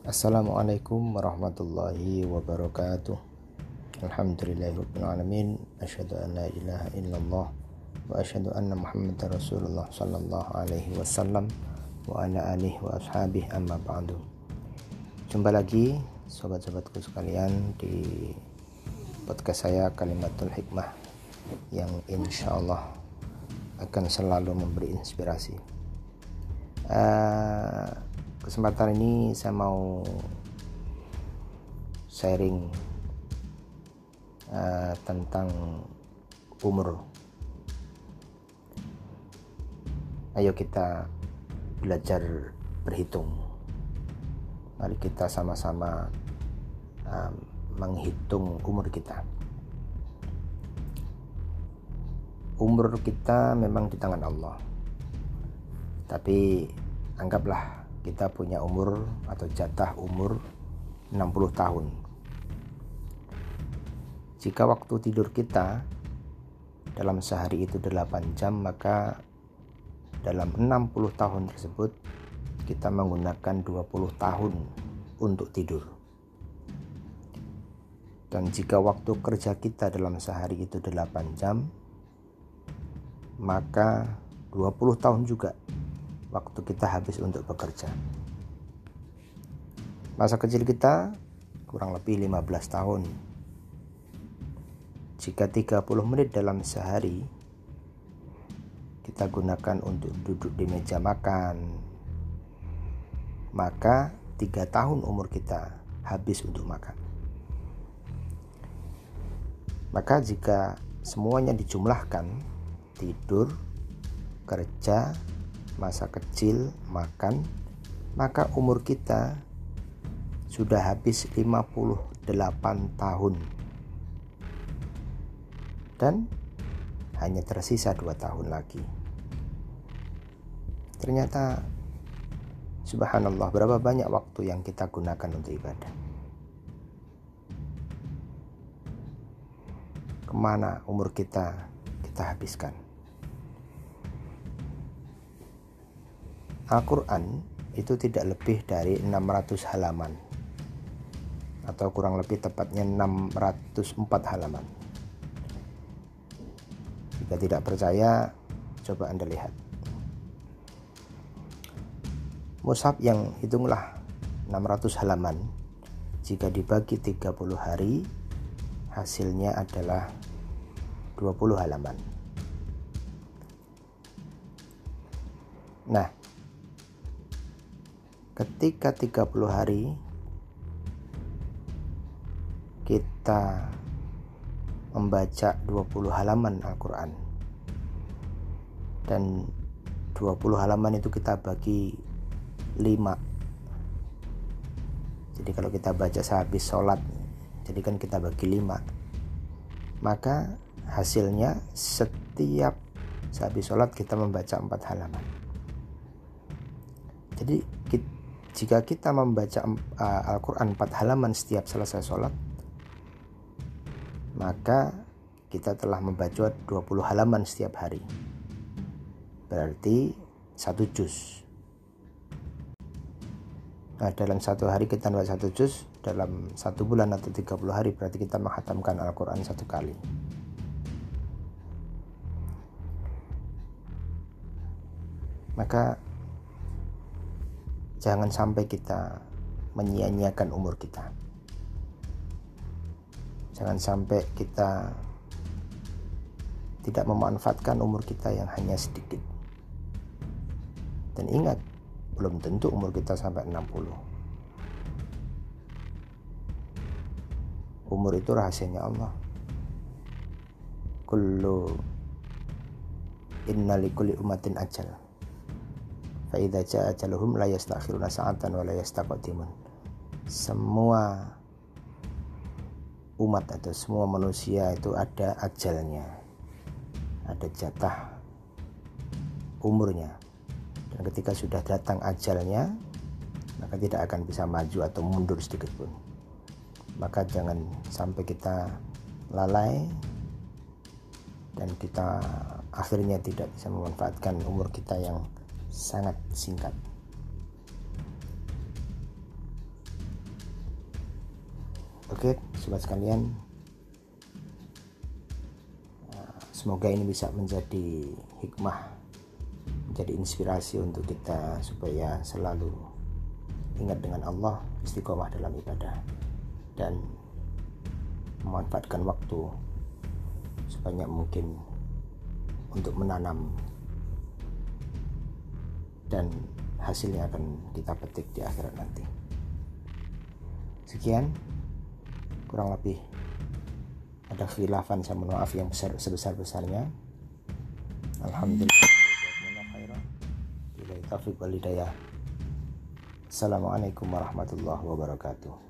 Assalamualaikum warahmatullahi wabarakatuh. Alhamdulillahirrahmanirrahim Asyhadu an la ilaha illallah Wa asyhadu anna muhammad rasulullah Sallallahu alaihi wasallam Wa ala alihi wa ashabih amma ba'du. Jumpa lagi Sobat-sobatku sekalian Di podcast saya Kalimatul Hikmah Yang insya Allah Akan selalu memberi inspirasi. Uh, kesempatan ini saya mau sharing uh, tentang umur. Ayo kita belajar berhitung. Mari kita sama-sama uh, menghitung umur kita. Umur kita memang di tangan Allah. Tapi anggaplah kita punya umur atau jatah umur 60 tahun. Jika waktu tidur kita dalam sehari itu 8 jam, maka dalam 60 tahun tersebut kita menggunakan 20 tahun untuk tidur. Dan jika waktu kerja kita dalam sehari itu 8 jam, maka 20 tahun juga waktu kita habis untuk bekerja. Masa kecil kita kurang lebih 15 tahun. Jika 30 menit dalam sehari kita gunakan untuk duduk di meja makan, maka 3 tahun umur kita habis untuk makan. Maka jika semuanya dijumlahkan, tidur, kerja, masa kecil makan maka umur kita sudah habis 58 tahun. Dan hanya tersisa dua tahun lagi. Ternyata subhanallah berapa banyak waktu yang kita gunakan untuk ibadah? Ke mana umur kita kita habiskan Al-Quran itu tidak lebih dari 600 halaman. Atau kurang lebih tepatnya 604 halaman. Jika tidak percaya coba anda lihat. Mushaf yang hitunglah 600 halaman jika dibagi 30 hari hasilnya adalah 20 halaman. Nah ketika 30 hari kita membaca 20 halaman Al-Quran. Dan 20 halaman itu kita bagi 5 jadi kalau kita baca sehabis sholat jadi kan kita bagi 5 maka hasilnya setiap sehabis sholat kita membaca 4 halaman. Jadi kita jika kita membaca uh, Al-Quran 4 halaman setiap selesai sholat, maka kita telah membaca 20 halaman setiap hari. Berarti satu juz. Nah, dalam satu hari kita membaca satu juz, dalam satu bulan atau 30 hari berarti kita menghatamkan Al-Quran satu kali. Maka jangan sampai kita menyia-nyiakan umur kita. Jangan sampai kita tidak memanfaatkan umur kita yang hanya sedikit. Dan ingat, belum tentu umur kita sampai 60. Umur itu rahasianya Allah. Kullu inna likulli umatin ajal Fa'idha ja'a ajaluhum la yastakhiruna sa'atan wa la yastaqdimun. Semua umat atau semua manusia itu ada ajalnya. Ada jatah umurnya. Dan ketika sudah datang ajalnya, maka tidak akan bisa maju atau mundur sedikit pun. Maka jangan sampai kita lalai dan kita akhirnya tidak bisa memanfaatkan umur kita yang sangat singkat. oke sobat sekalian semoga ini bisa menjadi hikmah menjadi inspirasi untuk kita supaya selalu ingat dengan Allah istiqomah dalam ibadah dan memanfaatkan waktu sebanyak mungkin untuk menanam dan hasilnya akan kita petik di akhirat nanti. Sekian. Kurang lebih ada khilafan saya mohon maaf yang besar sebesar besarnya alhamdulillah Assalamualaikum warahmatullahi wabarakatuh